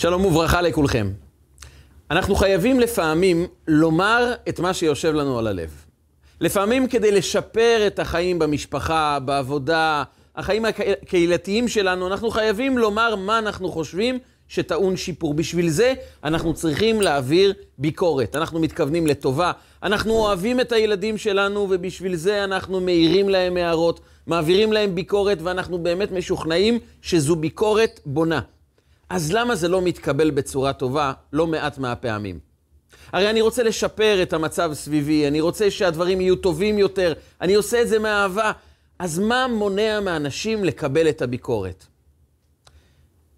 שלום וברכה לכולכם. אנחנו חייבים לפעמים לומר את מה שיושב לנו על הלב. לפעמים כדי לשפר את החיים במשפחה, בעבודה, החיים הקהילתיים שלנו, אנחנו חייבים לומר מה אנחנו חושבים שטעון שיפור. בשביל זה אנחנו צריכים להעביר ביקורת. אנחנו מתכוונים לטובה, אנחנו אוהבים את הילדים שלנו, ובשביל זה אנחנו מעירים להם הערות, מעבירים להם ביקורת, ואנחנו באמת משוכנעים שזו ביקורת בונה. אז למה זה לא מתקבל בצורה טובה לא מעט מהפעמים? הרי אני רוצה לשפר את המצב סביבי, אני רוצה שהדברים יהיו טובים יותר, אני עושה את זה מאהבה. אז מה מונע מאנשים לקבל את הביקורת?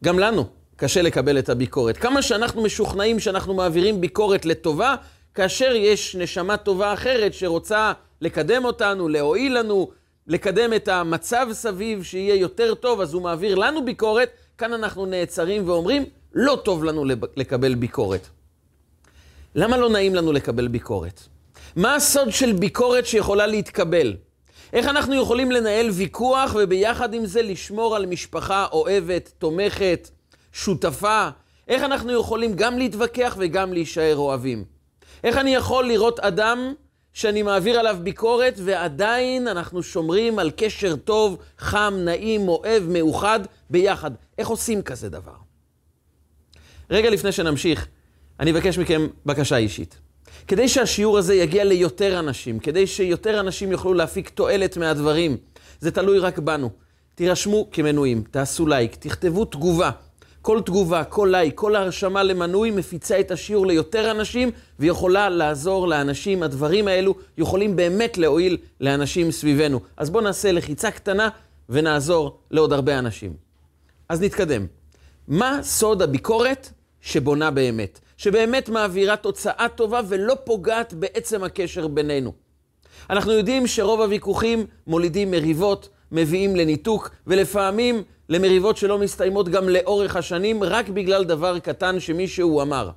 גם לנו קשה לקבל את הביקורת. כמה שאנחנו משוכנעים שאנחנו מעבירים ביקורת לטובה, כאשר יש נשמה טובה אחרת שרוצה לקדם אותנו, להועיל לנו, לקדם את המצב סביב, שיהיה יותר טוב, אז הוא מעביר לנו ביקורת, כאן אנחנו נעצרים ואומרים, לא טוב לנו לקבל ביקורת. למה לא נעים לנו לקבל ביקורת? מה הסוד של ביקורת שיכולה להתקבל? איך אנחנו יכולים לנהל ויכוח וביחד עם זה לשמור על משפחה אוהבת, תומכת, שותפה? איך אנחנו יכולים גם להתווכח וגם להישאר אוהבים? איך אני יכול לראות אדם שאני מעביר עליו ביקורת ועדיין אנחנו שומרים על קשר טוב, חם, נעים, אוהב, מאוחד, ביחד? איך עושים כזה דבר? רגע לפני שנמשיך, אני אבקש מכם בקשה אישית. כדי שהשיעור הזה יגיע ליותר אנשים, כדי שיותר אנשים יוכלו להפיק תועלת מהדברים, זה תלוי רק בנו. תירשמו כמנויים, תעשו לייק, תכתבו תגובה. כל תגובה, כל לייק, כל הרשמה למנוי מפיצה את השיעור ליותר אנשים ויכולה לעזור לאנשים. הדברים האלו יכולים באמת להועיל לאנשים סביבנו. אז בואו נעשה לחיצה קטנה ונעזור לעוד הרבה אנשים. אז נתקדם. מה סוד הביקורת שבונה באמת? שבאמת מעבירה תוצאה טובה ולא פוגעת בעצם הקשר בינינו. אנחנו יודעים שרוב הוויכוחים מולידים מריבות, מביאים לניתוק, ולפעמים למריבות שלא מסתיימות גם לאורך השנים, רק בגלל דבר קטן שמישהו אמר.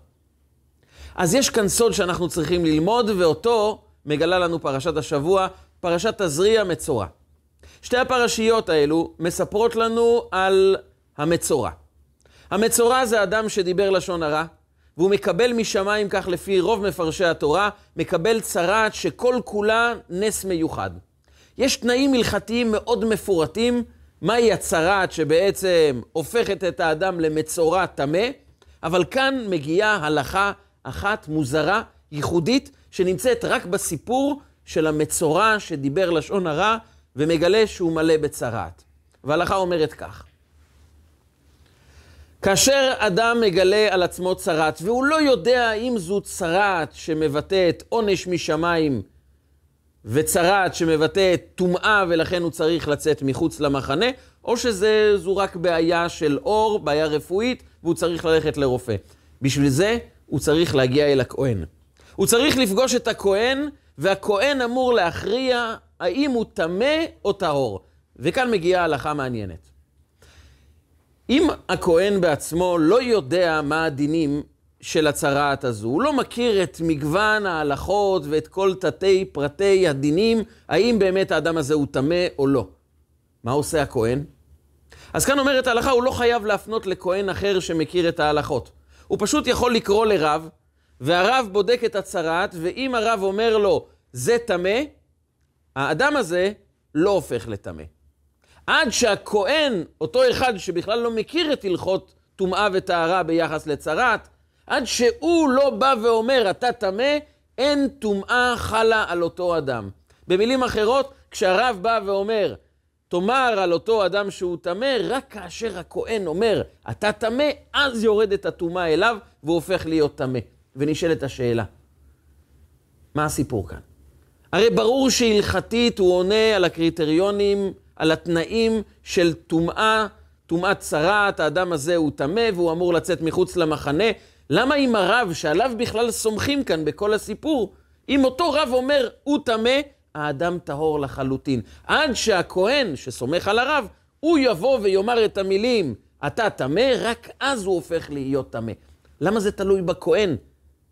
אז יש כאן סוד שאנחנו צריכים ללמוד, ואותו מגלה לנו פרשת השבוע, פרשת תזריע מצורע. שתי הפרשיות האלו מספרות לנו על המצורע. המצורע זה אדם שדיבר לשון הרע, והוא מקבל משמיים, כך לפי רוב מפרשי התורה, מקבל צרעת שכל כולה נס מיוחד. יש תנאים הלכתיים מאוד מפורטים, מהי הצרעת שבעצם הופכת את האדם למצורע טמא, אבל כאן מגיעה הלכה אחת מוזרה, ייחודית, שנמצאת רק בסיפור של המצורע שדיבר לשון הרע ומגלה שהוא מלא בצרעת. וההלכה אומרת כך: כאשר אדם מגלה על עצמו צרת, והוא לא יודע אם זו צרת שמבטאת עונש משמיים, וצרת שמבטאת טומאה ולכן הוא צריך לצאת מחוץ למחנה, או שזו רק בעיה של אור, בעיה רפואית, והוא צריך ללכת לרופא. בשביל זה הוא צריך להגיע אל הכהן. הוא צריך לפגוש את הכהן, והכהן אמור להכריע האם הוא טמא או טהור. וכאן מגיעה הלכה מעניינת. אם הכהן בעצמו לא יודע מה הדינים של הצרעת הזו, הוא לא מכיר את מגוון ההלכות ואת כל תתי פרטי הדינים, האם באמת האדם הזה הוא טמא או לא. מה עושה הכהן? אז כאן אומרת ההלכה, הוא לא חייב להפנות לכהן אחר שמכיר את ההלכות. הוא פשוט יכול לקרוא לרב, והרב בודק את הצרעת, ואם הרב אומר לו, זה טמא, האדם הזה לא הופך לטמא. עד שהכהן, אותו אחד שבכלל לא מכיר את הלכות טומאה וטהרה ביחס לצרת, עד שהוא לא בא ואומר, אתה טמא, אין טומאה חלה על אותו אדם. במילים אחרות, כשהרב בא ואומר, תאמר על אותו אדם שהוא טמא, רק כאשר הכהן אומר, אתה טמא, אז יורדת הטומאה אליו והוא הופך להיות טמא. ונשאלת השאלה, מה הסיפור כאן? הרי ברור שהלכתית הוא עונה על הקריטריונים על התנאים של טומאה, טומאת צרעת, האדם הזה הוא טמא והוא אמור לצאת מחוץ למחנה. למה אם הרב, שעליו בכלל סומכים כאן בכל הסיפור, אם אותו רב אומר, הוא טמא, האדם טהור לחלוטין. עד שהכהן, שסומך על הרב, הוא יבוא ויאמר את המילים, אתה טמא, רק אז הוא הופך להיות טמא. למה זה תלוי בכהן,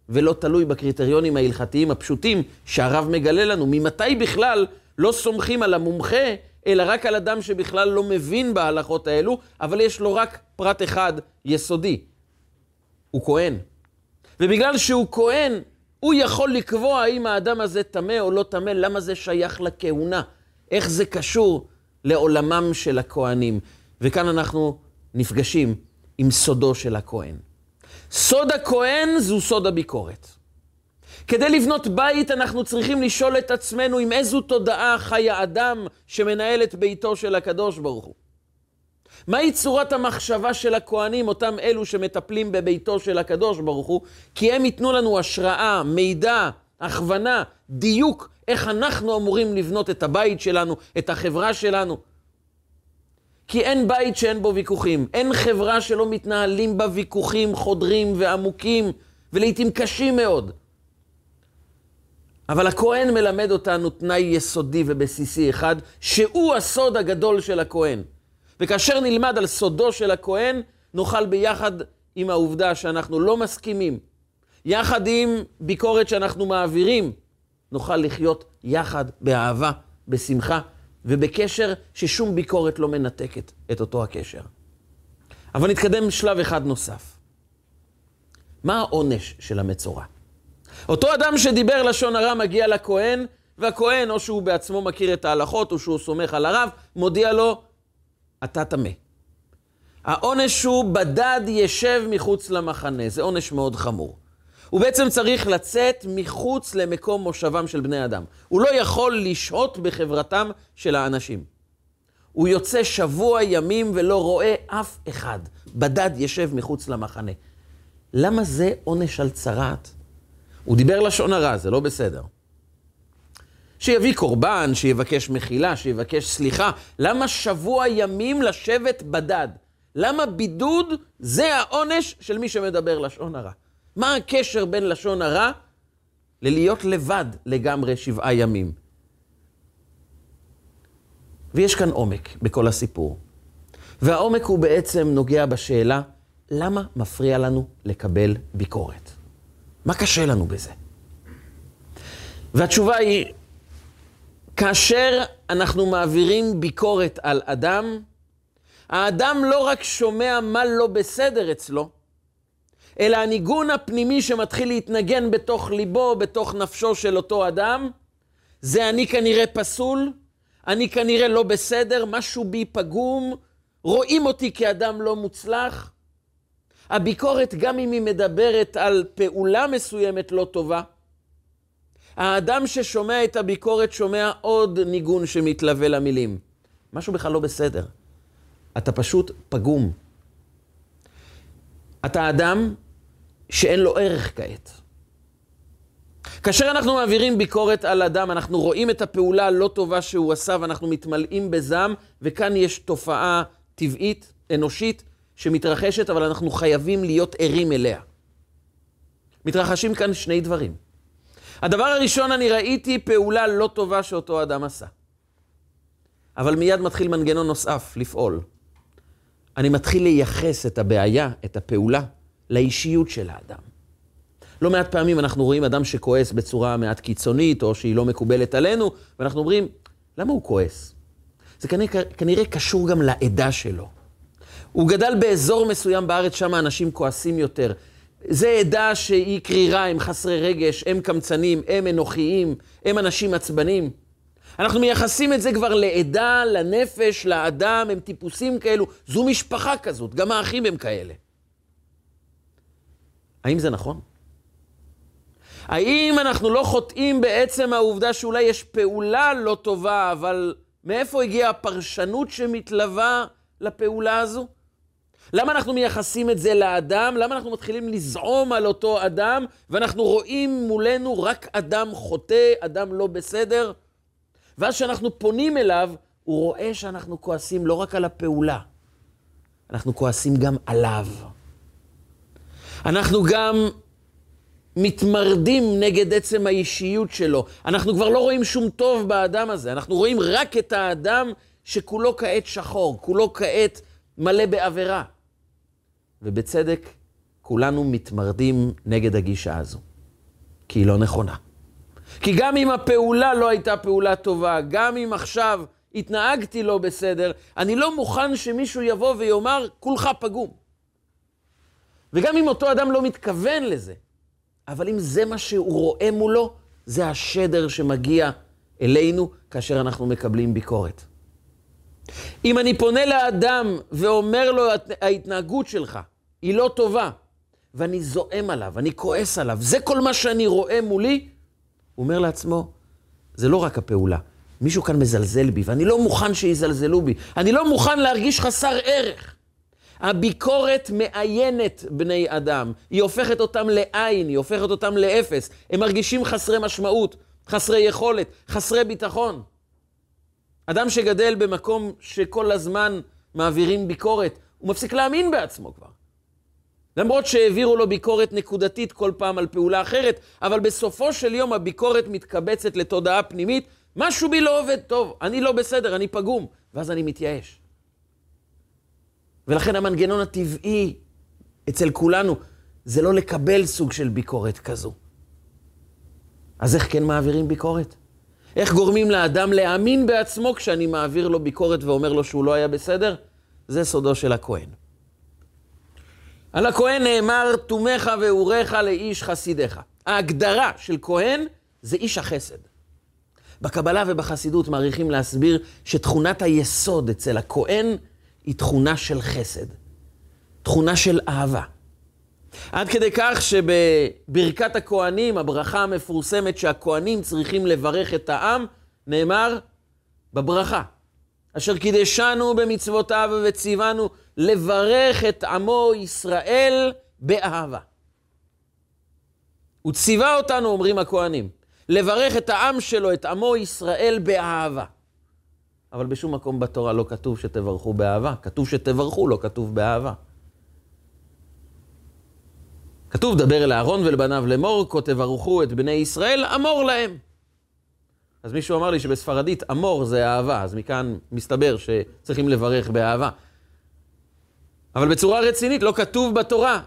ולא תלוי בקריטריונים ההלכתיים הפשוטים שהרב מגלה לנו? ממתי בכלל לא סומכים על המומחה אלא רק על אדם שבכלל לא מבין בהלכות האלו, אבל יש לו רק פרט אחד יסודי. הוא כהן. ובגלל שהוא כהן, הוא יכול לקבוע האם האדם הזה טמא או לא טמא, למה זה שייך לכהונה, איך זה קשור לעולמם של הכהנים. וכאן אנחנו נפגשים עם סודו של הכהן. סוד הכהן זו סוד הביקורת. כדי לבנות בית אנחנו צריכים לשאול את עצמנו עם איזו תודעה חי האדם שמנהל את ביתו של הקדוש ברוך הוא. מהי צורת המחשבה של הכהנים, אותם אלו שמטפלים בביתו של הקדוש ברוך הוא? כי הם ייתנו לנו השראה, מידע, הכוונה, דיוק, איך אנחנו אמורים לבנות את הבית שלנו, את החברה שלנו. כי אין בית שאין בו ויכוחים, אין חברה שלא מתנהלים בה ויכוחים חודרים ועמוקים, ולעיתים קשים מאוד. אבל הכהן מלמד אותנו תנאי יסודי ובסיסי אחד, שהוא הסוד הגדול של הכהן. וכאשר נלמד על סודו של הכהן, נוכל ביחד עם העובדה שאנחנו לא מסכימים, יחד עם ביקורת שאנחנו מעבירים, נוכל לחיות יחד באהבה, בשמחה ובקשר ששום ביקורת לא מנתקת את אותו הקשר. אבל נתקדם שלב אחד נוסף. מה העונש של המצורע? אותו אדם שדיבר לשון הרע מגיע לכהן, והכהן, או שהוא בעצמו מכיר את ההלכות, או שהוא סומך על הרב, מודיע לו, אתה טמא. העונש הוא בדד ישב מחוץ למחנה, זה עונש מאוד חמור. הוא בעצם צריך לצאת מחוץ למקום מושבם של בני אדם. הוא לא יכול לשהות בחברתם של האנשים. הוא יוצא שבוע ימים ולא רואה אף אחד. בדד ישב מחוץ למחנה. למה זה עונש על צרעת? הוא דיבר לשון הרע, זה לא בסדר. שיביא קורבן, שיבקש מחילה, שיבקש סליחה. למה שבוע ימים לשבת בדד? למה בידוד זה העונש של מי שמדבר לשון הרע? מה הקשר בין לשון הרע ללהיות לבד לגמרי שבעה ימים? ויש כאן עומק בכל הסיפור. והעומק הוא בעצם נוגע בשאלה, למה מפריע לנו לקבל ביקורת? מה קשה לנו בזה? והתשובה היא, כאשר אנחנו מעבירים ביקורת על אדם, האדם לא רק שומע מה לא בסדר אצלו, אלא הניגון הפנימי שמתחיל להתנגן בתוך ליבו, בתוך נפשו של אותו אדם, זה אני כנראה פסול, אני כנראה לא בסדר, משהו בי פגום, רואים אותי כאדם לא מוצלח. הביקורת, גם אם היא מדברת על פעולה מסוימת לא טובה, האדם ששומע את הביקורת שומע עוד ניגון שמתלווה למילים. משהו בכלל לא בסדר. אתה פשוט פגום. אתה אדם שאין לו ערך כעת. כאשר אנחנו מעבירים ביקורת על אדם, אנחנו רואים את הפעולה הלא טובה שהוא עשה ואנחנו מתמלאים בזעם, וכאן יש תופעה טבעית, אנושית, שמתרחשת, אבל אנחנו חייבים להיות ערים אליה. מתרחשים כאן שני דברים. הדבר הראשון, אני ראיתי פעולה לא טובה שאותו אדם עשה. אבל מיד מתחיל מנגנון נוסף לפעול. אני מתחיל לייחס את הבעיה, את הפעולה, לאישיות של האדם. לא מעט פעמים אנחנו רואים אדם שכועס בצורה מעט קיצונית, או שהיא לא מקובלת עלינו, ואנחנו אומרים, למה הוא כועס? זה כנראה, כנראה קשור גם לעדה שלו. הוא גדל באזור מסוים בארץ, שם אנשים כועסים יותר. זה עדה שהיא קרירה, הם חסרי רגש, הם קמצנים, הם אנוכיים, הם אנשים עצבנים. אנחנו מייחסים את זה כבר לעדה, לנפש, לאדם, הם טיפוסים כאלו. זו משפחה כזאת, גם האחים הם כאלה. האם זה נכון? האם אנחנו לא חוטאים בעצם העובדה שאולי יש פעולה לא טובה, אבל מאיפה הגיעה הפרשנות שמתלווה לפעולה הזו? למה אנחנו מייחסים את זה לאדם? למה אנחנו מתחילים לזעום על אותו אדם, ואנחנו רואים מולנו רק אדם חוטא, אדם לא בסדר? ואז כשאנחנו פונים אליו, הוא רואה שאנחנו כועסים לא רק על הפעולה, אנחנו כועסים גם עליו. אנחנו גם מתמרדים נגד עצם האישיות שלו. אנחנו כבר לא רואים שום טוב באדם הזה, אנחנו רואים רק את האדם שכולו כעת שחור, כולו כעת מלא בעבירה. ובצדק, כולנו מתמרדים נגד הגישה הזו, כי היא לא נכונה. כי גם אם הפעולה לא הייתה פעולה טובה, גם אם עכשיו התנהגתי לא בסדר, אני לא מוכן שמישהו יבוא ויאמר, כולך פגום. וגם אם אותו אדם לא מתכוון לזה, אבל אם זה מה שהוא רואה מולו, זה השדר שמגיע אלינו כאשר אנחנו מקבלים ביקורת. אם אני פונה לאדם ואומר לו, ההתנהגות שלך היא לא טובה, ואני זועם עליו, אני כועס עליו, זה כל מה שאני רואה מולי, הוא אומר לעצמו, זה לא רק הפעולה, מישהו כאן מזלזל בי, ואני לא מוכן שיזלזלו בי, אני לא מוכן להרגיש חסר ערך. הביקורת מאיינת בני אדם, היא הופכת אותם לעין, היא הופכת אותם לאפס. הם מרגישים חסרי משמעות, חסרי יכולת, חסרי ביטחון. אדם שגדל במקום שכל הזמן מעבירים ביקורת, הוא מפסיק להאמין בעצמו כבר. למרות שהעבירו לו ביקורת נקודתית כל פעם על פעולה אחרת, אבל בסופו של יום הביקורת מתקבצת לתודעה פנימית, משהו בי לא עובד טוב, אני לא בסדר, אני פגום, ואז אני מתייאש. ולכן המנגנון הטבעי אצל כולנו זה לא לקבל סוג של ביקורת כזו. אז איך כן מעבירים ביקורת? איך גורמים לאדם להאמין בעצמו כשאני מעביר לו ביקורת ואומר לו שהוא לא היה בסדר? זה סודו של הכהן. על הכהן נאמר, תומך ואורך לאיש חסידיך. ההגדרה של כהן זה איש החסד. בקבלה ובחסידות מעריכים להסביר שתכונת היסוד אצל הכהן היא תכונה של חסד, תכונה של אהבה. עד כדי כך שבברכת הכהנים, הברכה המפורסמת שהכהנים צריכים לברך את העם, נאמר בברכה, אשר קידשנו במצוותיו וציוונו לברך את עמו ישראל באהבה. הוא ציווה אותנו, אומרים הכהנים, לברך את העם שלו, את עמו ישראל באהבה. אבל בשום מקום בתורה לא כתוב שתברכו באהבה. כתוב שתברכו, לא כתוב באהבה. כתוב, דבר אל אהרון ולבניו לאמור, כה תברכו את בני ישראל, אמור להם. אז מישהו אמר לי שבספרדית אמור זה אהבה, אז מכאן מסתבר שצריכים לברך באהבה. אבל בצורה רצינית, לא כתוב בתורה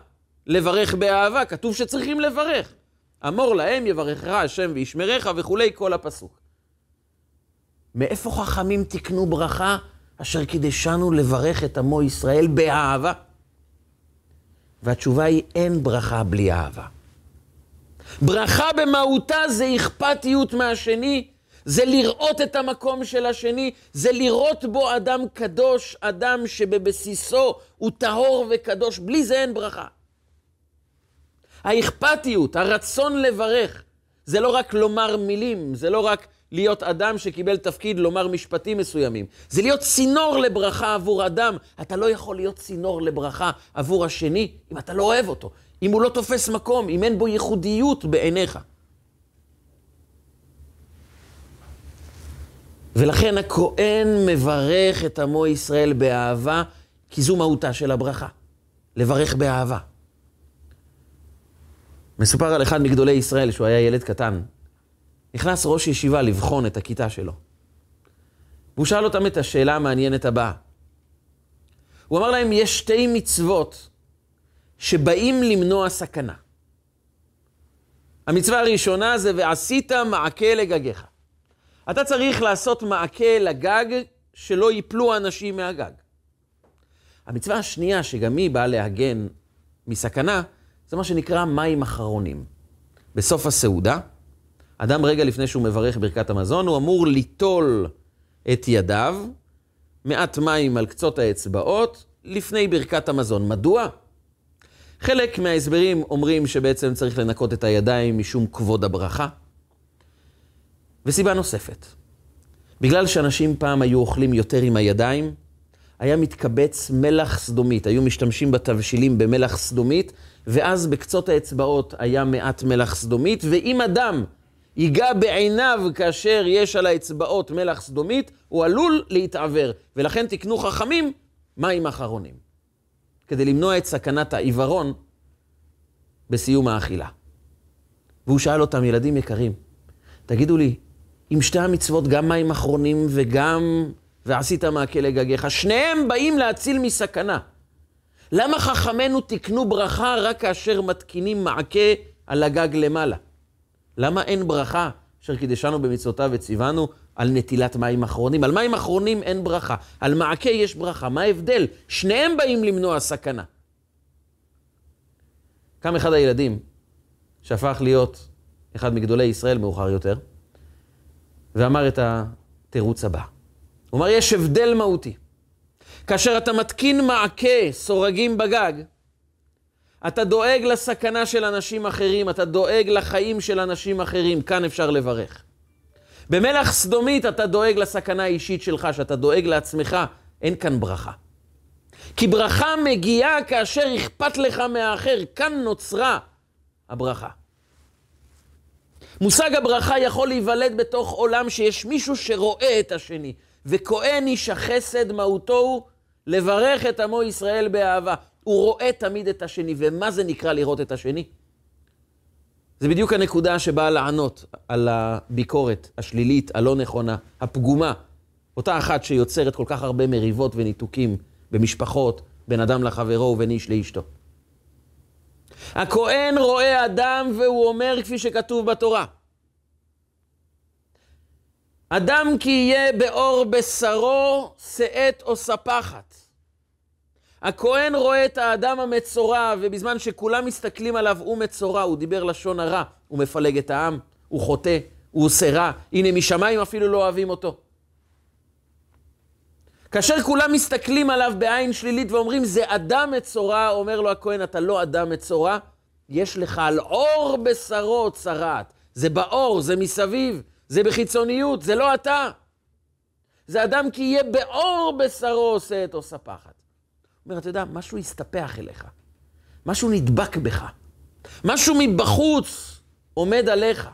לברך באהבה, כתוב שצריכים לברך. אמור להם, יברכך השם וישמרך וכולי, כל הפסוק. מאיפה חכמים תקנו ברכה אשר קידשנו לברך את עמו ישראל באהבה? והתשובה היא, אין ברכה בלי אהבה. ברכה במהותה זה אכפתיות מהשני, זה לראות את המקום של השני, זה לראות בו אדם קדוש, אדם שבבסיסו הוא טהור וקדוש, בלי זה אין ברכה. האכפתיות, הרצון לברך, זה לא רק לומר מילים, זה לא רק להיות אדם שקיבל תפקיד לומר משפטים מסוימים. זה להיות צינור לברכה עבור אדם. אתה לא יכול להיות צינור לברכה עבור השני אם אתה לא אוהב אותו, אם הוא לא תופס מקום, אם אין בו ייחודיות בעיניך. ולכן הכהן מברך את עמו ישראל באהבה, כי זו מהותה של הברכה, לברך באהבה. מסופר על אחד מגדולי ישראל, שהוא היה ילד קטן, נכנס ראש ישיבה לבחון את הכיתה שלו. והוא שאל אותם את השאלה המעניינת הבאה. הוא אמר להם, יש שתי מצוות שבאים למנוע סכנה. המצווה הראשונה זה ועשית מעקה לגגיך. אתה צריך לעשות מעקה לגג שלא ייפלו אנשים מהגג. המצווה השנייה, שגם היא באה להגן מסכנה, זה מה שנקרא מים אחרונים. בסוף הסעודה, אדם רגע לפני שהוא מברך ברכת המזון, הוא אמור ליטול את ידיו, מעט מים על קצות האצבעות, לפני ברכת המזון. מדוע? חלק מההסברים אומרים שבעצם צריך לנקות את הידיים משום כבוד הברכה. וסיבה נוספת, בגלל שאנשים פעם היו אוכלים יותר עם הידיים, היה מתקבץ מלח סדומית, היו משתמשים בתבשילים במלח סדומית, ואז בקצות האצבעות היה מעט מלח סדומית, ואם אדם ייגע בעיניו כאשר יש על האצבעות מלח סדומית, הוא עלול להתעוור. ולכן תקנו חכמים מים אחרונים, כדי למנוע את סכנת העיוורון בסיום האכילה. והוא שאל אותם, ילדים יקרים, תגידו לי, אם שתי המצוות, גם מים אחרונים וגם ועשית מעקה לגגיך, שניהם באים להציל מסכנה. למה חכמינו תקנו ברכה רק כאשר מתקינים מעקה על הגג למעלה? למה אין ברכה אשר קידשנו במצוותיו וציוונו על נטילת מים אחרונים? על מים אחרונים אין ברכה, על מעקה יש ברכה. מה ההבדל? שניהם באים למנוע סכנה. קם אחד הילדים, שהפך להיות אחד מגדולי ישראל מאוחר יותר, ואמר את התירוץ הבא. הוא אמר, יש הבדל מהותי. כאשר אתה מתקין מעקה סורגים בגג, אתה דואג לסכנה של אנשים אחרים, אתה דואג לחיים של אנשים אחרים, כאן אפשר לברך. במלח סדומית אתה דואג לסכנה האישית שלך, שאתה דואג לעצמך, אין כאן ברכה. כי ברכה מגיעה כאשר אכפת לך מהאחר, כאן נוצרה הברכה. מושג הברכה יכול להיוולד בתוך עולם שיש מישהו שרואה את השני, וכהן איש החסד מהותו הוא לברך את עמו ישראל באהבה. הוא רואה תמיד את השני, ומה זה נקרא לראות את השני? זה בדיוק הנקודה שבאה לענות על הביקורת השלילית, הלא נכונה, הפגומה. אותה אחת שיוצרת כל כך הרבה מריבות וניתוקים במשפחות, בין אדם לחברו ובין איש לאשתו. הכהן רואה אדם והוא אומר כפי שכתוב בתורה. אדם כי יהיה באור בשרו, שאת או ספחת. הכהן רואה את האדם המצורע, ובזמן שכולם מסתכלים עליו, הוא מצורע, הוא דיבר לשון הרע, הוא מפלג את העם, הוא חוטא, הוא עושה רע. הנה, משמיים אפילו לא אוהבים אותו. כאשר כולם מסתכלים עליו בעין שלילית ואומרים, זה אדם מצורע, אומר לו הכהן, אתה לא אדם מצורע, יש לך על אור בשרו צרעת. זה באור, זה מסביב, זה בחיצוניות, זה לא אתה. זה אדם כי יהיה באור בשרו עושה את ספחת. אומר, אתה יודע, משהו הסתפח אליך, משהו נדבק בך, משהו מבחוץ עומד עליך,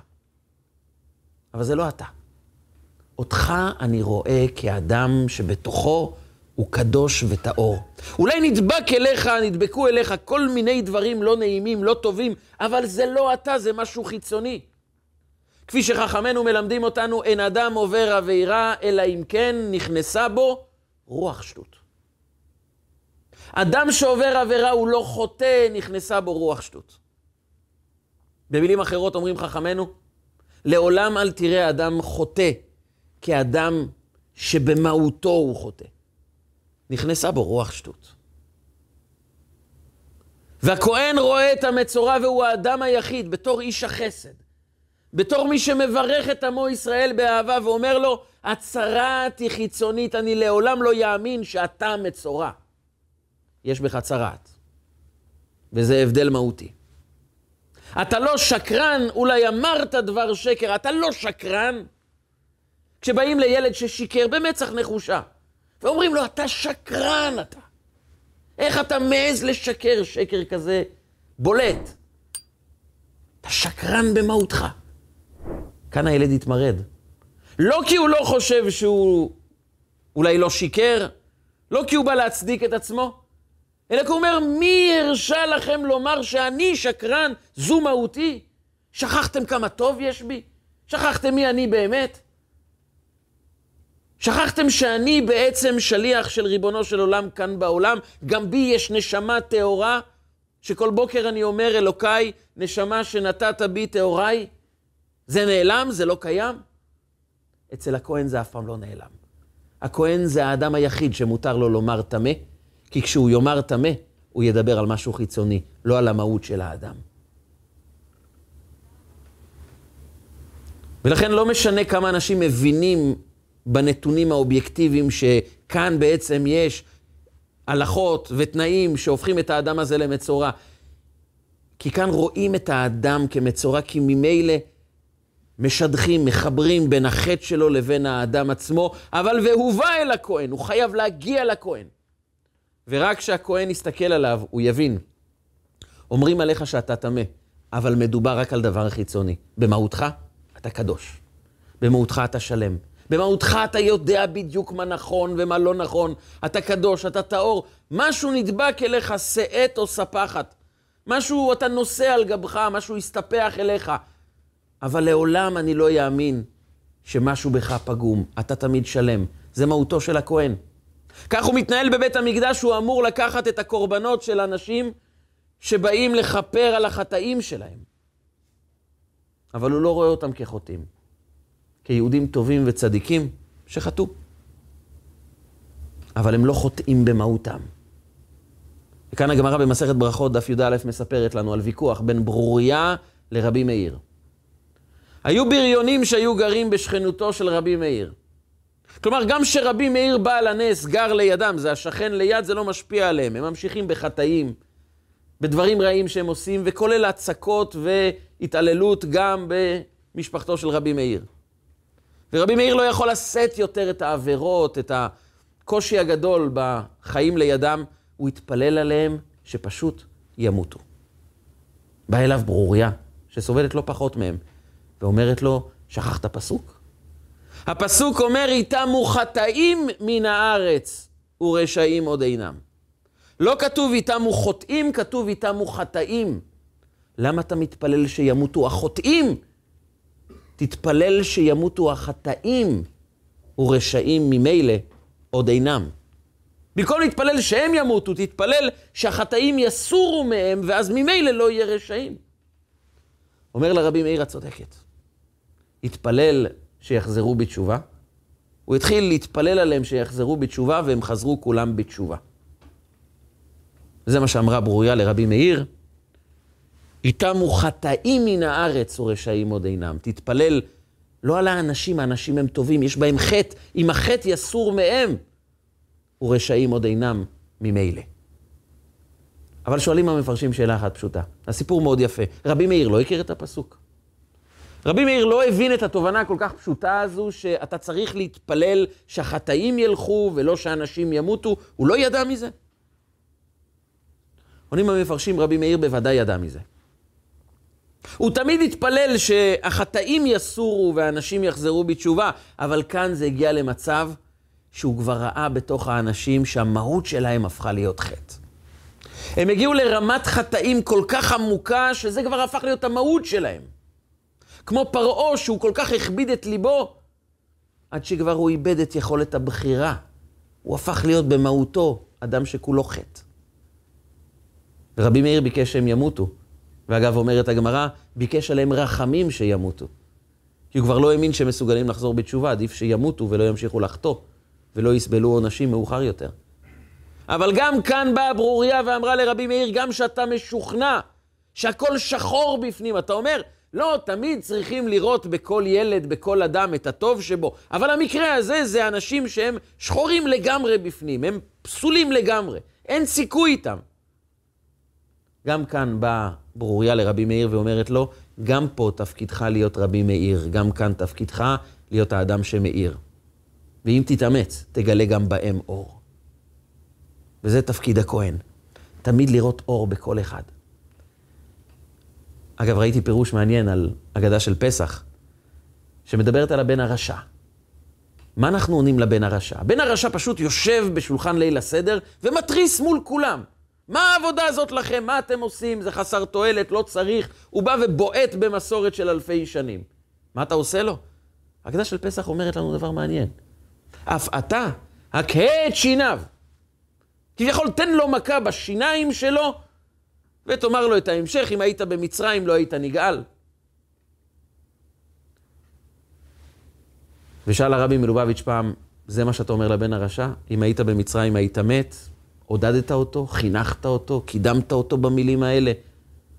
אבל זה לא אתה. אותך אני רואה כאדם שבתוכו הוא קדוש וטהור. אולי נדבק אליך, נדבקו אליך כל מיני דברים לא נעימים, לא טובים, אבל זה לא אתה, זה משהו חיצוני. כפי שחכמינו מלמדים אותנו, אין אדם עובר עבירה, אלא אם כן נכנסה בו רוח שטות. אדם שעובר עבירה הוא לא חוטא, נכנסה בו רוח שטות. במילים אחרות אומרים חכמינו, לעולם אל תראה אדם חוטא כאדם שבמהותו הוא חוטא. נכנסה בו רוח שטות. והכהן רואה את המצורע והוא האדם היחיד, בתור איש החסד, בתור מי שמברך את עמו ישראל באהבה ואומר לו, הצרת היא חיצונית, אני לעולם לא יאמין שאתה מצורע. יש בך צרת, וזה הבדל מהותי. אתה לא שקרן, אולי אמרת דבר שקר, אתה לא שקרן. כשבאים לילד ששיקר במצח נחושה, ואומרים לו, אתה שקרן אתה. איך אתה מעז לשקר שקר כזה בולט? אתה שקרן במהותך. כאן הילד יתמרד. לא כי הוא לא חושב שהוא אולי לא שיקר, לא כי הוא בא להצדיק את עצמו, אלא כי הוא אומר, מי הרשה לכם לומר שאני שקרן? זו מהותי? שכחתם כמה טוב יש בי? שכחתם מי אני באמת? שכחתם שאני בעצם שליח של ריבונו של עולם כאן בעולם? גם בי יש נשמה טהורה, שכל בוקר אני אומר, אלוקיי, נשמה שנתת בי טהוריי? זה נעלם? זה לא קיים? אצל הכהן זה אף פעם לא נעלם. הכהן זה האדם היחיד שמותר לו לומר טמא, כי כשהוא יאמר טמא, הוא ידבר על משהו חיצוני, לא על המהות של האדם. ולכן לא משנה כמה אנשים מבינים בנתונים האובייקטיביים שכאן בעצם יש הלכות ותנאים שהופכים את האדם הזה למצורע. כי כאן רואים את האדם כמצורע, כי ממילא משדכים, מחברים בין החטא שלו לבין האדם עצמו, אבל והובא אל הכהן, הוא חייב להגיע לכהן. ורק כשהכהן יסתכל עליו, הוא יבין. אומרים עליך שאתה טמא, אבל מדובר רק על דבר חיצוני. במהותך, אתה קדוש. במהותך אתה שלם. במהותך אתה יודע בדיוק מה נכון ומה לא נכון. אתה קדוש, אתה טהור. משהו נדבק אליך, שאת או ספחת. משהו אתה נושא על גבך, משהו הסתפח אליך. אבל לעולם אני לא יאמין שמשהו בך פגום. אתה תמיד שלם. זה מהותו של הכהן. כך הוא מתנהל בבית המקדש, הוא אמור לקחת את הקורבנות של אנשים שבאים לכפר על החטאים שלהם. אבל הוא לא רואה אותם כחוטאים, כיהודים טובים וצדיקים שחטאו. אבל הם לא חוטאים במהותם. וכאן הגמרא במסכת ברכות, דף י"א, מספרת לנו על ויכוח בין ברוריה לרבי מאיר. היו בריונים שהיו גרים בשכנותו של רבי מאיר. כלומר, גם כשרבי מאיר בעל הנס גר לידם, זה השכן ליד, זה לא משפיע עליהם. הם ממשיכים בחטאים, בדברים רעים שהם עושים, וכולל הצקות והתעללות גם במשפחתו של רבי מאיר. ורבי מאיר לא יכול לשאת יותר את העבירות, את הקושי הגדול בחיים לידם, הוא התפלל עליהם שפשוט ימותו. בא אליו ברוריה, שסובלת לא פחות מהם, ואומרת לו, שכחת פסוק? הפסוק אומר, איתמו חטאים מן הארץ ורשעים עוד אינם. לא כתוב איתמו חוטאים, כתוב איתמו חטאים. למה אתה מתפלל שימותו החוטאים? תתפלל שימותו החטאים ורשעים ממילא עוד אינם. במקום להתפלל שהם ימותו, תתפלל שהחטאים יסורו מהם, ואז ממילא לא יהיה רשעים. אומר לרבי מאיר הצודקת, התפלל שיחזרו בתשובה, הוא התחיל להתפלל עליהם שיחזרו בתשובה, והם חזרו כולם בתשובה. זה מה שאמרה ברוריה לרבי מאיר. איתמו חטאים מן הארץ ורשעים עוד אינם. תתפלל לא על האנשים, האנשים הם טובים, יש בהם חטא. אם החטא יסור מהם, ורשעים עוד אינם ממילא. אבל שואלים המפרשים שאלה אחת פשוטה. הסיפור מאוד יפה. רבי מאיר לא הכיר את הפסוק. רבי מאיר לא הבין את התובנה הכל כך פשוטה הזו, שאתה צריך להתפלל שהחטאים ילכו ולא שאנשים ימותו. הוא לא ידע מזה. עונים המפרשים, רבי מאיר בוודאי ידע מזה. הוא תמיד התפלל שהחטאים יסורו ואנשים יחזרו בתשובה, אבל כאן זה הגיע למצב שהוא כבר ראה בתוך האנשים שהמהות שלהם הפכה להיות חטא. הם הגיעו לרמת חטאים כל כך עמוקה, שזה כבר הפך להיות המהות שלהם. כמו פרעה, שהוא כל כך הכביד את ליבו, עד שכבר הוא איבד את יכולת הבחירה. הוא הפך להיות במהותו אדם שכולו חטא. רבי מאיר ביקש שהם ימותו. ואגב, אומרת הגמרא, ביקש עליהם רחמים שימותו. כי הוא כבר לא האמין שהם מסוגלים לחזור בתשובה, עדיף שימותו ולא ימשיכו לחטוא, ולא יסבלו עונשים מאוחר יותר. אבל גם כאן באה ברוריה ואמרה לרבי מאיר, גם שאתה משוכנע שהכל שחור בפנים, אתה אומר, לא, תמיד צריכים לראות בכל ילד, בכל אדם, את הטוב שבו. אבל המקרה הזה זה אנשים שהם שחורים לגמרי בפנים, הם פסולים לגמרי, אין סיכוי איתם. גם כאן באה ברוריה לרבי מאיר ואומרת לו, גם פה תפקידך להיות רבי מאיר, גם כאן תפקידך להיות האדם שמאיר. ואם תתאמץ, תגלה גם בהם אור. וזה תפקיד הכהן, תמיד לראות אור בכל אחד. אגב, ראיתי פירוש מעניין על אגדה של פסח, שמדברת על הבן הרשע. מה אנחנו עונים לבן הרשע? הבן הרשע פשוט יושב בשולחן ליל הסדר ומתריס מול כולם. מה העבודה הזאת לכם? מה אתם עושים? זה חסר תועלת, לא צריך. הוא בא ובועט במסורת של אלפי שנים. מה אתה עושה לו? ההקדש של פסח אומרת לנו דבר מעניין. אף אתה, הכהה את שיניו. כביכול, תן לו מכה בשיניים שלו, ותאמר לו את ההמשך, אם היית במצרים לא היית נגאל. ושאל הרבי מלובביץ' פעם, זה מה שאתה אומר לבן הרשע? אם היית במצרים היית מת? עודדת אותו, חינכת אותו, קידמת אותו במילים האלה.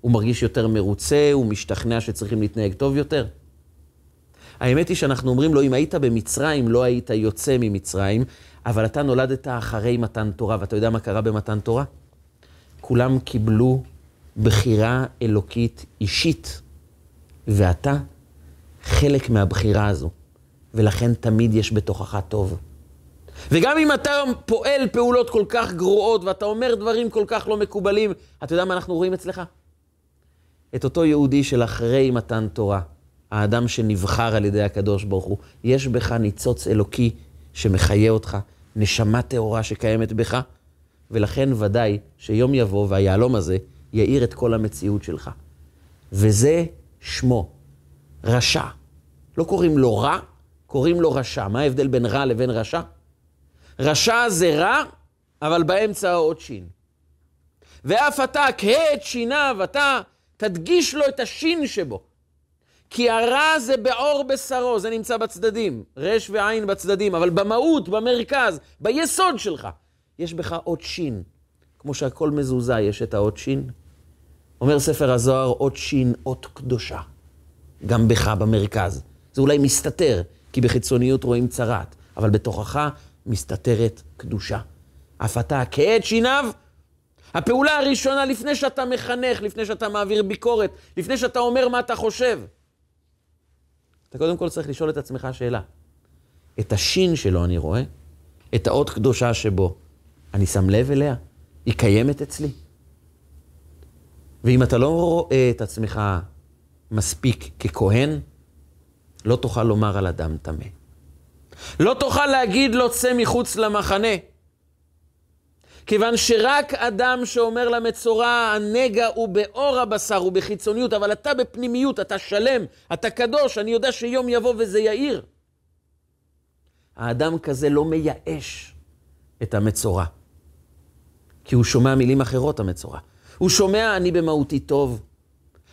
הוא מרגיש יותר מרוצה, הוא משתכנע שצריכים להתנהג טוב יותר. האמת היא שאנחנו אומרים לו, אם היית במצרים, לא היית יוצא ממצרים, אבל אתה נולדת אחרי מתן תורה, ואתה יודע מה קרה במתן תורה? כולם קיבלו בחירה אלוקית אישית, ואתה חלק מהבחירה הזו, ולכן תמיד יש בתוכך טוב. וגם אם אתה פועל פעולות כל כך גרועות, ואתה אומר דברים כל כך לא מקובלים, אתה יודע מה אנחנו רואים אצלך? את אותו יהודי של אחרי מתן תורה, האדם שנבחר על ידי הקדוש ברוך הוא, יש בך ניצוץ אלוקי שמחיה אותך, נשמה טהורה שקיימת בך, ולכן ודאי שיום יבוא והיהלום הזה יאיר את כל המציאות שלך. וזה שמו, רשע. לא קוראים לו רע, קוראים לו רשע. מה ההבדל בין רע לבין רשע? רשע זה רע, אבל באמצע העוד שין. ואף אתה, כהה את שיניו, אתה תדגיש לו את השין שבו. כי הרע זה בעור בשרו, זה נמצא בצדדים, רש ועין בצדדים, אבל במהות, במרכז, ביסוד שלך, יש בך עוד שין. כמו שהכל מזוזה, יש את האות שין. אומר ספר הזוהר, אות שין, אות קדושה. גם בך, במרכז. זה אולי מסתתר, כי בחיצוניות רואים צרת, אבל בתוכך מסתתרת קדושה. אף אתה כעת שיניו, הפעולה הראשונה לפני שאתה מחנך, לפני שאתה מעביר ביקורת, לפני שאתה אומר מה אתה חושב. אתה קודם כל צריך לשאול את עצמך שאלה. את השין שלו אני רואה, את האות קדושה שבו, אני שם לב אליה? היא קיימת אצלי? ואם אתה לא רואה את עצמך מספיק ככהן, לא תוכל לומר על אדם טמא. לא תוכל להגיד לו צא מחוץ למחנה. כיוון שרק אדם שאומר למצורע, הנגע הוא באור הבשר, הוא בחיצוניות, אבל אתה בפנימיות, אתה שלם, אתה קדוש, אני יודע שיום יבוא וזה יאיר. האדם כזה לא מייאש את המצורע, כי הוא שומע מילים אחרות, המצורע. הוא שומע, אני במהותי טוב,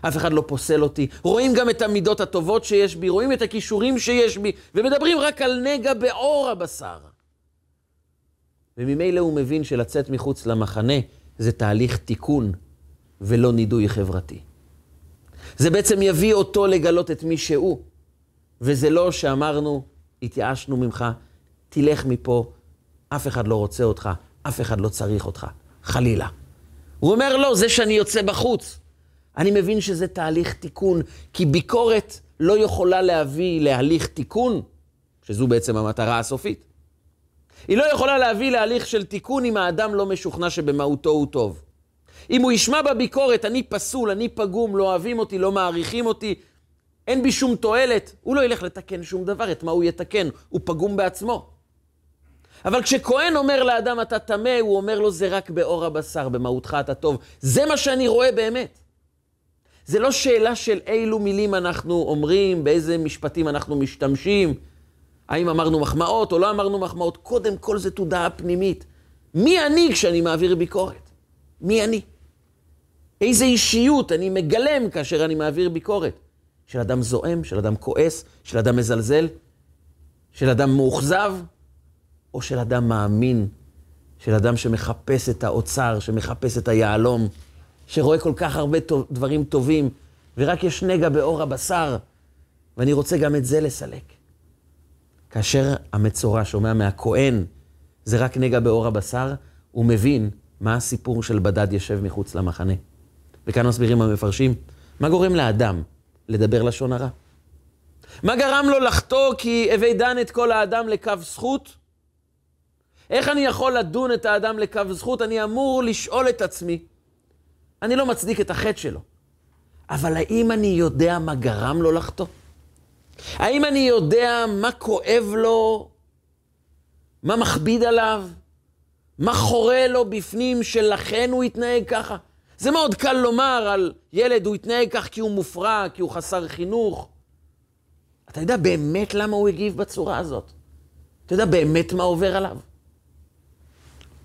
אף אחד לא פוסל אותי. רואים גם את המידות הטובות שיש בי, רואים את הכישורים שיש בי, ומדברים רק על נגע באור הבשר. וממילא הוא מבין שלצאת מחוץ למחנה זה תהליך תיקון ולא נידוי חברתי. זה בעצם יביא אותו לגלות את מי שהוא, וזה לא שאמרנו, התייאשנו ממך, תלך מפה, אף אחד לא רוצה אותך, אף אחד לא צריך אותך, חלילה. הוא אומר, לא, זה שאני יוצא בחוץ. אני מבין שזה תהליך תיקון, כי ביקורת לא יכולה להביא להליך תיקון, שזו בעצם המטרה הסופית. היא לא יכולה להביא להליך של תיקון אם האדם לא משוכנע שבמהותו הוא טוב. אם הוא ישמע בביקורת, אני פסול, אני פגום, לא אוהבים אותי, לא מעריכים אותי, אין בי שום תועלת, הוא לא ילך לתקן שום דבר, את מה הוא יתקן? הוא פגום בעצמו. אבל כשכהן אומר לאדם אתה טמא, הוא אומר לו זה רק באור הבשר, במהותך אתה טוב. זה מה שאני רואה באמת. זה לא שאלה של אילו מילים אנחנו אומרים, באיזה משפטים אנחנו משתמשים, האם אמרנו מחמאות או לא אמרנו מחמאות. קודם כל זה תודעה פנימית. מי אני כשאני מעביר ביקורת? מי אני? איזה אישיות אני מגלם כאשר אני מעביר ביקורת? של אדם זועם, של אדם כועס, של אדם מזלזל, של אדם מאוכזב, או של אדם מאמין, של אדם שמחפש את האוצר, שמחפש את היהלום, שרואה כל כך הרבה דברים טובים, ורק יש נגע באור הבשר, ואני רוצה גם את זה לסלק. כאשר המצורע שומע מהכהן, זה רק נגע באור הבשר, הוא מבין מה הסיפור של בדד ישב מחוץ למחנה. וכאן מסבירים המפרשים, מה גורם לאדם לדבר לשון הרע? מה גרם לו לחטוא כי הווי דן את כל האדם לקו זכות? איך אני יכול לדון את האדם לקו זכות? אני אמור לשאול את עצמי. אני לא מצדיק את החטא שלו, אבל האם אני יודע מה גרם לו לחטוא? האם אני יודע מה כואב לו? מה מכביד עליו? מה חורה לו בפנים שלכן הוא התנהג ככה? זה מאוד קל לומר על ילד, הוא התנהג כך כי הוא מופרע, כי הוא חסר חינוך. אתה יודע באמת למה הוא הגיב בצורה הזאת? אתה יודע באמת מה עובר עליו?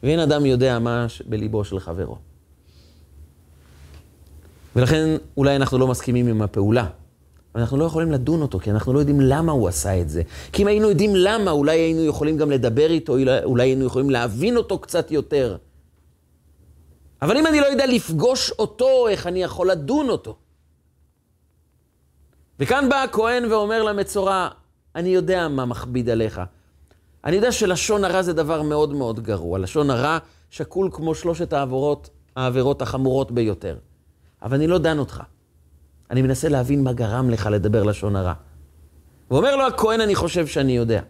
ואין אדם יודע מה בליבו של חברו. ולכן אולי אנחנו לא מסכימים עם הפעולה. אנחנו לא יכולים לדון אותו, כי אנחנו לא יודעים למה הוא עשה את זה. כי אם היינו יודעים למה, אולי היינו יכולים גם לדבר איתו, אולי היינו יכולים להבין אותו קצת יותר. אבל אם אני לא יודע לפגוש אותו, איך אני יכול לדון אותו? וכאן בא הכהן ואומר למצורע, אני יודע מה מכביד עליך. אני יודע שלשון הרע זה דבר מאוד מאוד גרוע. לשון הרע שקול כמו שלושת העבירות, העבירות החמורות ביותר. אבל אני לא דן אותך. אני מנסה להבין מה גרם לך לדבר לשון הרע. ואומר לו הכהן, אני חושב שאני יודע.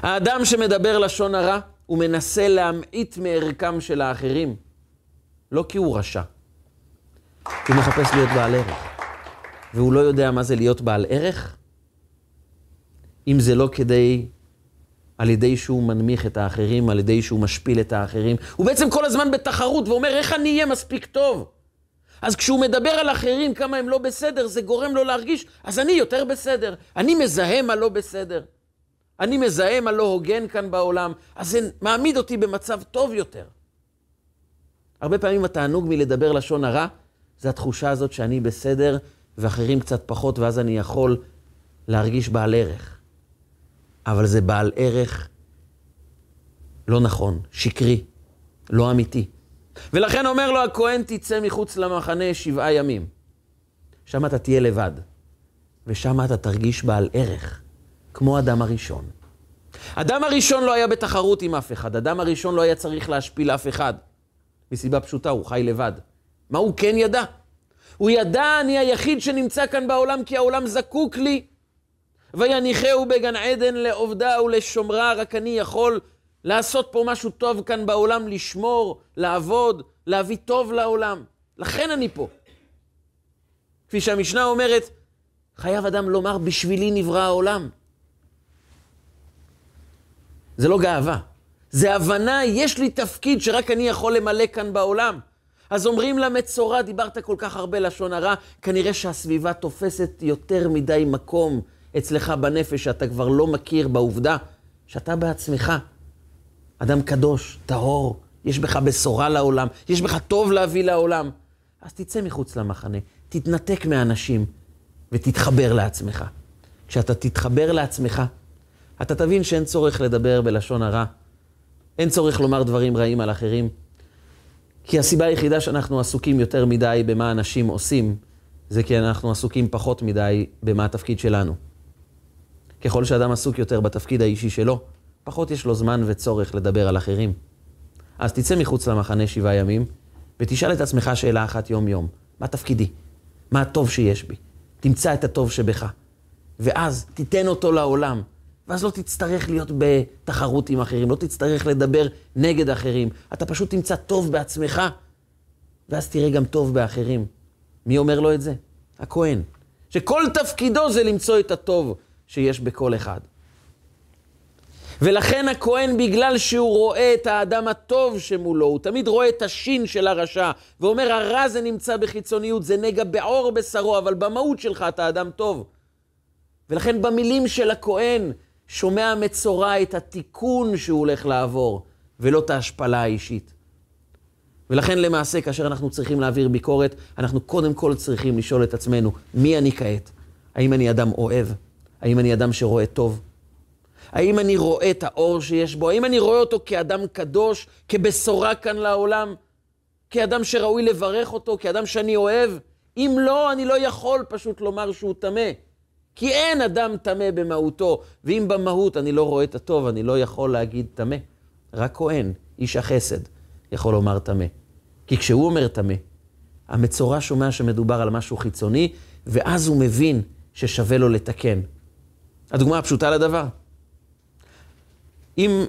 האדם שמדבר לשון הרע, הוא מנסה להמעיט מערכם של האחרים. לא כי הוא רשע, כי הוא מחפש להיות בעל ערך. והוא לא יודע מה זה להיות בעל ערך, אם זה לא כדי, על ידי שהוא מנמיך את האחרים, על ידי שהוא משפיל את האחרים. הוא בעצם כל הזמן בתחרות ואומר, איך אני אהיה מספיק טוב? אז כשהוא מדבר על אחרים, כמה הם לא בסדר, זה גורם לו להרגיש, אז אני יותר בסדר. אני מזהה מה לא בסדר. אני מזהה מה לא הוגן כאן בעולם, אז זה מעמיד אותי במצב טוב יותר. הרבה פעמים התענוג מלדבר לשון הרע, זה התחושה הזאת שאני בסדר ואחרים קצת פחות, ואז אני יכול להרגיש בעל ערך. אבל זה בעל ערך לא נכון, שקרי, לא אמיתי. ולכן אומר לו הכהן, תצא מחוץ למחנה שבעה ימים. שם אתה תהיה לבד, ושם אתה תרגיש בעל ערך, כמו אדם הראשון. אדם הראשון לא היה בתחרות עם אף אחד, אדם הראשון לא היה צריך להשפיל אף אחד. מסיבה פשוטה, הוא חי לבד. מה הוא כן ידע? הוא ידע, אני היחיד שנמצא כאן בעולם כי העולם זקוק לי. ויניחהו בגן עדן לעובדה ולשומרה, רק אני יכול לעשות פה משהו טוב כאן בעולם, לשמור, לעבוד, להביא טוב לעולם. לכן אני פה. כפי שהמשנה אומרת, חייב אדם לומר, בשבילי נברא העולם. זה לא גאווה, זה הבנה, יש לי תפקיד שרק אני יכול למלא כאן בעולם. אז אומרים למצורע, דיברת כל כך הרבה לשון הרע, כנראה שהסביבה תופסת יותר מדי מקום אצלך בנפש, שאתה כבר לא מכיר בעובדה שאתה בעצמך אדם קדוש, טהור, יש בך בשורה לעולם, יש בך טוב להביא לעולם. אז תצא מחוץ למחנה, תתנתק מהאנשים ותתחבר לעצמך. כשאתה תתחבר לעצמך, אתה תבין שאין צורך לדבר בלשון הרע, אין צורך לומר דברים רעים על אחרים, כי הסיבה היחידה שאנחנו עסוקים יותר מדי במה אנשים עושים, זה כי אנחנו עסוקים פחות מדי במה התפקיד שלנו. ככל שאדם עסוק יותר בתפקיד האישי שלו, פחות יש לו זמן וצורך לדבר על אחרים. אז תצא מחוץ למחנה שבעה ימים, ותשאל את עצמך שאלה אחת יום-יום. מה תפקידי? מה הטוב שיש בי? תמצא את הטוב שבך. ואז תיתן אותו לעולם. ואז לא תצטרך להיות בתחרות עם אחרים, לא תצטרך לדבר נגד אחרים. אתה פשוט תמצא טוב בעצמך, ואז תראה גם טוב באחרים. מי אומר לו את זה? הכהן. שכל תפקידו זה למצוא את הטוב שיש בכל אחד. ולכן הכהן, בגלל שהוא רואה את האדם הטוב שמולו, הוא תמיד רואה את השין של הרשע, ואומר, הרע זה נמצא בחיצוניות, זה נגע בעור בשרו, אבל במהות שלך אתה אדם טוב. ולכן במילים של הכהן, שומע המצורע את התיקון שהוא הולך לעבור, ולא את ההשפלה האישית. ולכן למעשה, כאשר אנחנו צריכים להעביר ביקורת, אנחנו קודם כל צריכים לשאול את עצמנו, מי אני כעת? האם אני אדם אוהב? האם אני אדם שרואה טוב? האם אני רואה את האור שיש בו? האם אני רואה אותו כאדם קדוש, כבשורה כאן לעולם? כאדם שראוי לברך אותו, כאדם שאני אוהב? אם לא, אני לא יכול פשוט לומר שהוא טמא. כי אין אדם טמא במהותו, ואם במהות אני לא רואה את הטוב, אני לא יכול להגיד טמא. רק כהן, איש החסד, יכול לומר טמא. כי כשהוא אומר טמא, המצורע שומע שמדובר על משהו חיצוני, ואז הוא מבין ששווה לו לתקן. הדוגמה הפשוטה לדבר. אם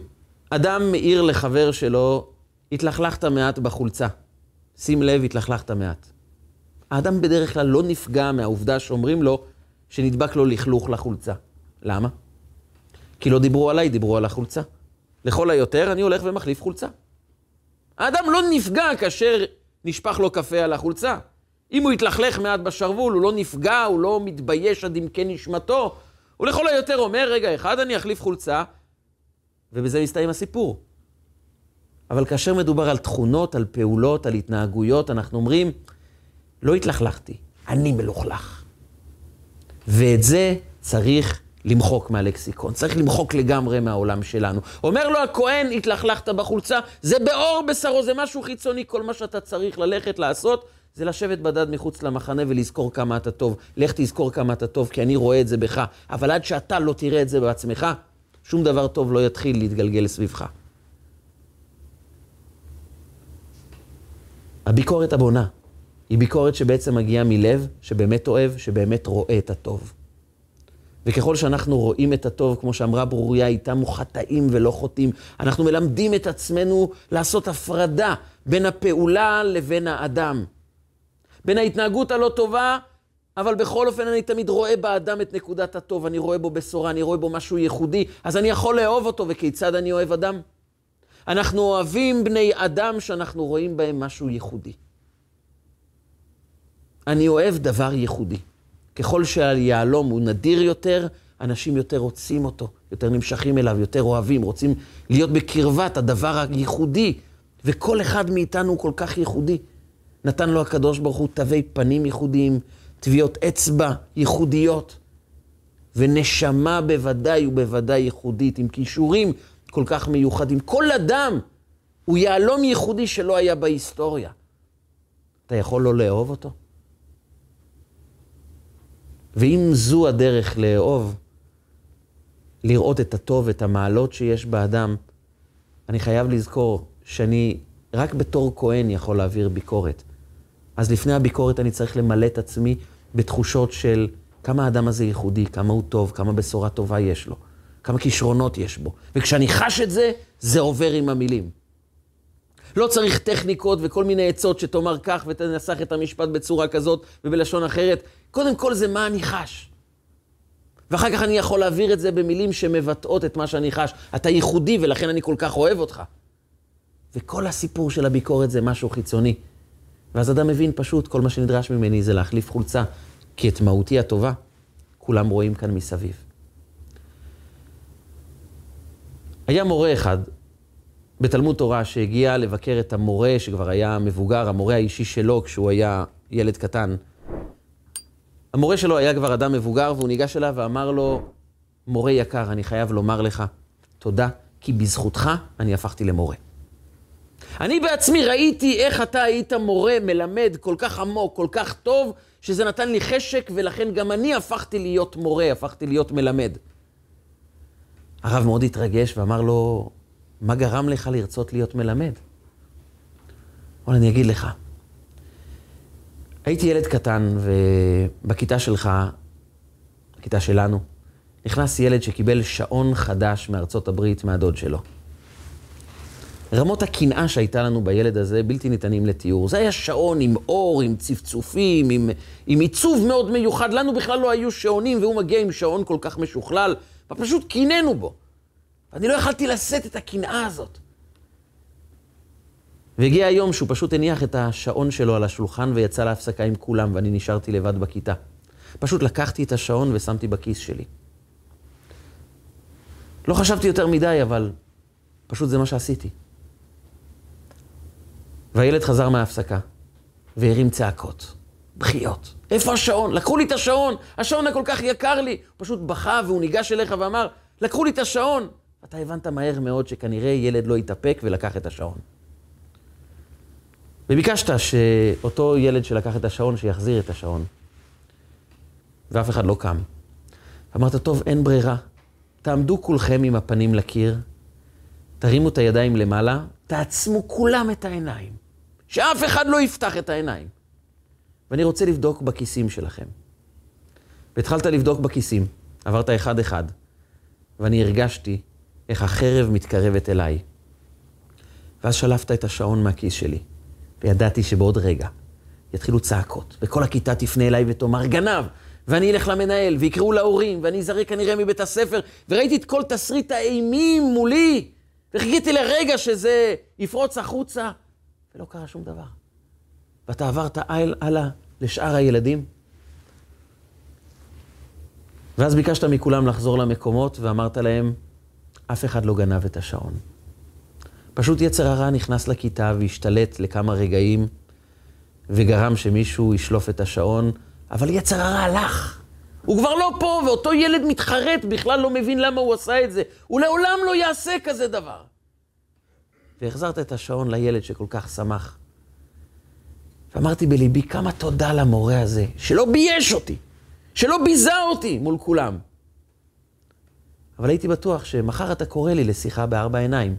אדם מעיר לחבר שלו, התלכלכת מעט בחולצה. שים לב, התלכלכת מעט. האדם בדרך כלל לא נפגע מהעובדה שאומרים לו שנדבק לו לכלוך לחולצה. למה? כי לא דיברו עליי, דיברו על החולצה. לכל היותר, אני הולך ומחליף חולצה. האדם לא נפגע כאשר נשפך לו קפה על החולצה. אם הוא יתלכלך מעט בשרוול, הוא לא נפגע, הוא לא מתבייש עד עמקי נשמתו. הוא לכל היותר אומר, רגע, אחד, אני אחליף חולצה, ובזה מסתיים הסיפור. אבל כאשר מדובר על תכונות, על פעולות, על התנהגויות, אנחנו אומרים, לא התלכלכתי, אני מלוכלך. ואת זה צריך למחוק מהלקסיקון, צריך למחוק לגמרי מהעולם שלנו. אומר לו הכהן, התלכלכת בחולצה, זה בעור בשרו, זה משהו חיצוני, כל מה שאתה צריך ללכת לעשות, זה לשבת בדד מחוץ למחנה ולזכור כמה אתה טוב. לך תזכור כמה אתה טוב, כי אני רואה את זה בך. אבל עד שאתה לא תראה את זה בעצמך, שום דבר טוב לא יתחיל להתגלגל סביבך. הביקורת הבונה היא ביקורת שבעצם מגיעה מלב, שבאמת אוהב, שבאמת רואה את הטוב. וככל שאנחנו רואים את הטוב, כמו שאמרה ברוריה, איתנו חטאים ולא חוטאים, אנחנו מלמדים את עצמנו לעשות הפרדה בין הפעולה לבין האדם. בין ההתנהגות הלא טובה אבל בכל אופן אני תמיד רואה באדם את נקודת הטוב, אני רואה בו בשורה, אני רואה בו משהו ייחודי, אז אני יכול לאהוב אותו, וכיצד אני אוהב אדם? אנחנו אוהבים בני אדם שאנחנו רואים בהם משהו ייחודי. אני אוהב דבר ייחודי. ככל שהיהלום הוא נדיר יותר, אנשים יותר רוצים אותו, יותר נמשכים אליו, יותר אוהבים, רוצים להיות בקרבת הדבר הייחודי, וכל אחד מאיתנו הוא כל כך ייחודי. נתן לו הקדוש ברוך הוא תווי פנים ייחודיים, טביעות אצבע ייחודיות, ונשמה בוודאי ובוודאי ייחודית, עם כישורים כל כך מיוחדים. כל אדם הוא יהלום ייחודי שלא היה בהיסטוריה. אתה יכול לא לאהוב אותו? ואם זו הדרך לאהוב, לראות את הטוב, את המעלות שיש באדם, אני חייב לזכור שאני רק בתור כהן יכול להעביר ביקורת. אז לפני הביקורת אני צריך למלא את עצמי בתחושות של כמה האדם הזה ייחודי, כמה הוא טוב, כמה בשורה טובה יש לו, כמה כישרונות יש בו. וכשאני חש את זה, זה עובר עם המילים. לא צריך טכניקות וכל מיני עצות שתאמר כך ותנסח את המשפט בצורה כזאת ובלשון אחרת. קודם כל זה מה אני חש. ואחר כך אני יכול להעביר את זה במילים שמבטאות את מה שאני חש. אתה ייחודי ולכן אני כל כך אוהב אותך. וכל הסיפור של הביקורת זה משהו חיצוני. ואז אדם מבין פשוט, כל מה שנדרש ממני זה להחליף חולצה, כי את מהותי הטובה כולם רואים כאן מסביב. היה מורה אחד בתלמוד תורה שהגיע לבקר את המורה שכבר היה מבוגר, המורה האישי שלו כשהוא היה ילד קטן. המורה שלו היה כבר אדם מבוגר והוא ניגש אליו ואמר לו, מורה יקר, אני חייב לומר לך תודה, כי בזכותך אני הפכתי למורה. אני בעצמי ראיתי איך אתה היית מורה, מלמד כל כך עמוק, כל כך טוב, שזה נתן לי חשק, ולכן גם אני הפכתי להיות מורה, הפכתי להיות מלמד. הרב מאוד התרגש ואמר לו, מה גרם לך לרצות להיות מלמד? אבל אני אגיד לך. הייתי ילד קטן, ובכיתה שלך, בכיתה שלנו, נכנס ילד שקיבל שעון חדש מארצות הברית מהדוד שלו. רמות הקנאה שהייתה לנו בילד הזה בלתי ניתנים לתיאור. זה היה שעון עם אור, עם צפצופים, עם, עם עיצוב מאוד מיוחד. לנו בכלל לא היו שעונים, והוא מגיע עם שעון כל כך משוכלל, ופשוט קינאנו בו. ואני לא יכלתי לשאת את הקנאה הזאת. והגיע היום שהוא פשוט הניח את השעון שלו על השולחן ויצא להפסקה עם כולם, ואני נשארתי לבד בכיתה. פשוט לקחתי את השעון ושמתי בכיס שלי. לא חשבתי יותר מדי, אבל פשוט זה מה שעשיתי. והילד חזר מההפסקה, והרים צעקות, בכיות. איפה השעון? לקחו לי את השעון, השעון הכל כך יקר לי. הוא פשוט בכה והוא ניגש אליך ואמר, לקחו לי את השעון. אתה הבנת מהר מאוד שכנראה ילד לא התאפק ולקח את השעון. וביקשת שאותו ילד שלקח את השעון, שיחזיר את השעון. ואף אחד לא קם. אמרת, טוב, אין ברירה. תעמדו כולכם עם הפנים לקיר, תרימו את הידיים למעלה, תעצמו כולם את העיניים. שאף אחד לא יפתח את העיניים. ואני רוצה לבדוק בכיסים שלכם. והתחלת לבדוק בכיסים, עברת אחד-אחד, ואני הרגשתי איך החרב מתקרבת אליי. ואז שלפת את השעון מהכיס שלי, וידעתי שבעוד רגע יתחילו צעקות, וכל הכיתה תפנה אליי ותאמר, גנב! ואני אלך למנהל, ויקראו להורים, ואני אזרק כנראה מבית הספר, וראיתי את כל תסריט האימים מולי, וחיכיתי לרגע שזה יפרוץ החוצה, ולא קרה שום דבר. ואתה עברת הלאה לשאר הילדים. ואז ביקשת מכולם לחזור למקומות, ואמרת להם, אף אחד לא גנב את השעון. פשוט יצר הרע נכנס לכיתה והשתלט לכמה רגעים, וגרם שמישהו ישלוף את השעון, אבל יצר הרע הלך. הוא כבר לא פה, ואותו ילד מתחרט, בכלל לא מבין למה הוא עשה את זה. הוא לעולם לא יעשה כזה דבר. והחזרת את השעון לילד שכל כך שמח. ואמרתי בליבי, כמה תודה למורה הזה, שלא בייש אותי, שלא ביזה אותי מול כולם. אבל הייתי בטוח שמחר אתה קורא לי לשיחה בארבע עיניים.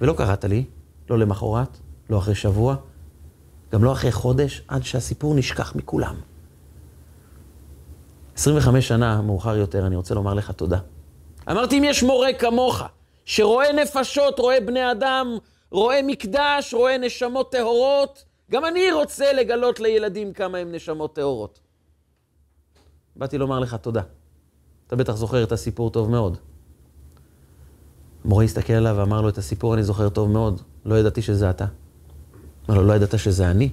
ולא קראת לי, לא למחרת, לא אחרי שבוע, גם לא אחרי חודש, עד שהסיפור נשכח מכולם. 25 שנה מאוחר יותר, אני רוצה לומר לך תודה. אמרתי, אם יש מורה כמוך, שרואה נפשות, רואה בני אדם, רואה מקדש, רואה נשמות טהורות, גם אני רוצה לגלות לילדים כמה הם נשמות טהורות. באתי לומר לך תודה. אתה בטח זוכר את הסיפור טוב מאוד. המורה הסתכל עליו ואמר לו, את הסיפור אני זוכר טוב מאוד, לא ידעתי שזה אתה. אמר לו, לא ידעת שזה אני?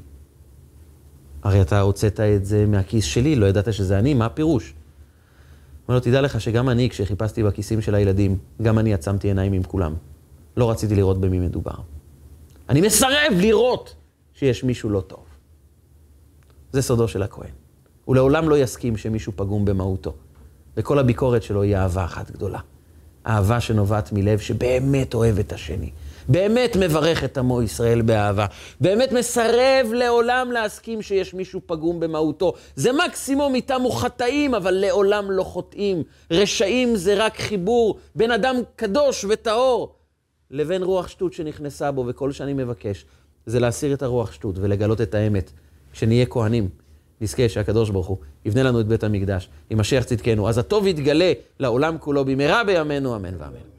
הרי אתה הוצאת את זה מהכיס שלי, לא ידעת שזה אני, מה הפירוש? אמר לו, תדע לך שגם אני, כשחיפשתי בכיסים של הילדים, גם אני עצמתי עיניים עם כולם. לא רציתי לראות במי מדובר. אני מסרב לראות שיש מישהו לא טוב. זה סודו של הכהן. הוא לעולם לא יסכים שמישהו פגום במהותו. וכל הביקורת שלו היא אהבה אחת גדולה. אהבה שנובעת מלב שבאמת אוהב את השני. באמת מברך את עמו ישראל באהבה, באמת מסרב לעולם להסכים שיש מישהו פגום במהותו. זה מקסימום איתם חטאים, אבל לעולם לא חוטאים. רשעים זה רק חיבור בין אדם קדוש וטהור לבין רוח שטות שנכנסה בו, וכל שאני מבקש זה להסיר את הרוח שטות ולגלות את האמת. כשנהיה כהנים, נזכה שהקדוש ברוך הוא יבנה לנו את בית המקדש, משיח צדקנו. אז הטוב יתגלה לעולם כולו במהרה בימינו, אמן ואמן.